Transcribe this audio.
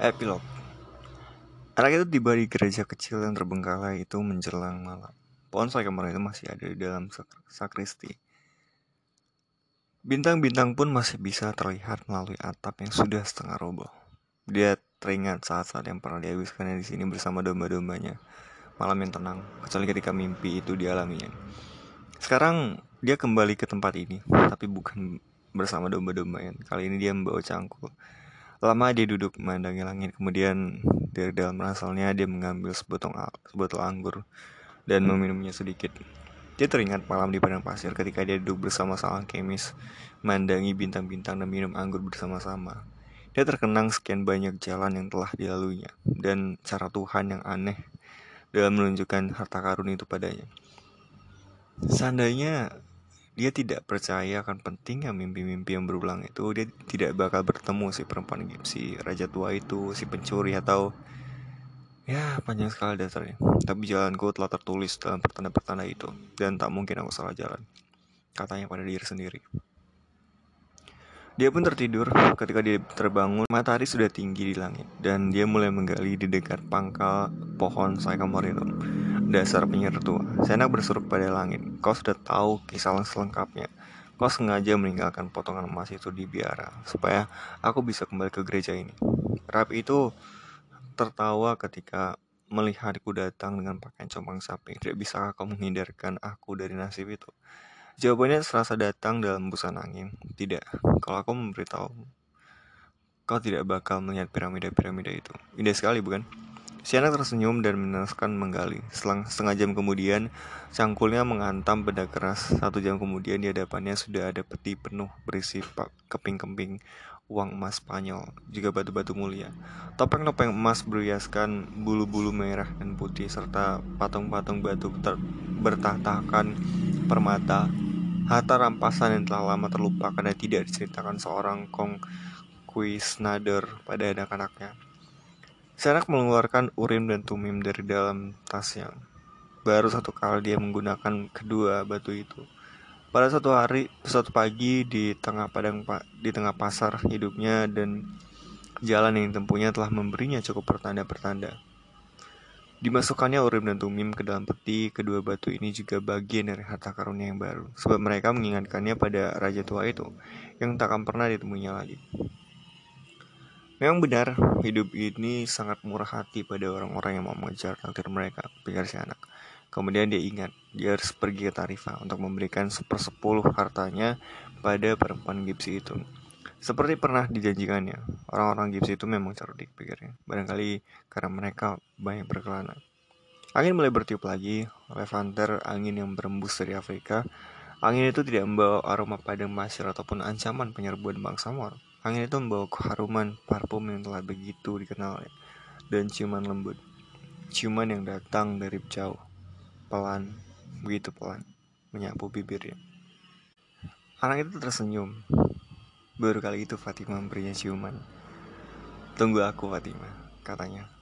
Epilog Anak itu tiba di gereja kecil yang terbengkalai itu menjelang malam. Pohon sycamore itu masih ada di dalam sakristi. Bintang-bintang pun masih bisa terlihat melalui atap yang sudah setengah roboh. Dia teringat saat-saat yang pernah dihabiskannya di sini bersama domba-dombanya. Malam yang tenang, kecuali ketika mimpi itu dialaminya. Sekarang dia kembali ke tempat ini, tapi bukan bersama domba-dombanya. Kali ini dia membawa cangkul Lama dia duduk memandangi langit, kemudian dari dalam rasalnya dia mengambil sebotol, sebotol anggur dan meminumnya sedikit. Dia teringat malam di padang pasir ketika dia duduk bersama sang kemis, memandangi bintang-bintang dan minum anggur bersama-sama. Dia terkenang sekian banyak jalan yang telah dilaluinya, dan cara Tuhan yang aneh dalam menunjukkan harta karun itu padanya. Seandainya dia tidak percaya akan pentingnya mimpi-mimpi yang berulang itu dia tidak bakal bertemu si perempuan si raja tua itu si pencuri atau ya panjang sekali dasarnya. Tapi jalanku telah tertulis dalam pertanda-pertanda itu dan tak mungkin aku salah jalan katanya pada diri sendiri. Dia pun tertidur ketika dia terbangun. Matahari sudah tinggi di langit dan dia mulai menggali di dekat pangkal pohon sycamore itu Dasar penyiar tua, Senak berseru pada langit. Kau sudah tahu kisah selengkapnya. Kau sengaja meninggalkan potongan emas itu di biara, supaya aku bisa kembali ke gereja ini. Rapi itu tertawa ketika melihatku datang dengan pakaian compang sapi. Tidak bisa kau menghindarkan aku dari nasib itu? Jawabannya serasa datang dalam busan angin. Tidak, kalau aku memberitahu, kau tidak bakal melihat piramida-piramida itu. Indah sekali, bukan? Si anak tersenyum dan meneruskan menggali. Selang setengah jam kemudian, cangkulnya menghantam benda keras. Satu jam kemudian di hadapannya sudah ada peti penuh berisi keping-keping uang emas Spanyol, juga batu-batu mulia. Topeng-topeng emas berhiaskan bulu-bulu merah dan putih, serta patung-patung batu bertahtakan permata. Harta rampasan yang telah lama terlupakan dan tidak diceritakan seorang kong kuisnader pada anak-anaknya. Serak mengeluarkan urim dan tumim dari dalam tasnya. Baru satu kali dia menggunakan kedua batu itu. Pada suatu hari, suatu pagi di tengah padang di tengah pasar hidupnya dan jalan yang ditempuhnya telah memberinya cukup pertanda-pertanda. Dimasukkannya urim dan tumim ke dalam peti, kedua batu ini juga bagian dari harta karunia yang baru, sebab mereka mengingatkannya pada raja tua itu, yang tak akan pernah ditemuinya lagi. Memang benar, hidup ini sangat murah hati pada orang-orang yang mau mengejar takdir mereka, pikir si anak. Kemudian dia ingat, dia harus pergi ke Tarifa untuk memberikan sepersepuluh hartanya pada perempuan gipsi itu. Seperti pernah dijanjikannya, orang-orang gipsi itu memang cerdik, pikirnya. Barangkali karena mereka banyak berkelana. Angin mulai bertiup lagi, levanter angin yang berembus dari Afrika. Angin itu tidak membawa aroma padang pasir ataupun ancaman penyerbuan bangsa Mor. Angin itu membawa keharuman parfum yang telah begitu dikenal dan ciuman lembut. Ciuman yang datang dari jauh, pelan, begitu pelan, menyapu bibirnya. Anak itu tersenyum. Baru kali itu Fatima memberinya ciuman. Tunggu aku Fatima, katanya.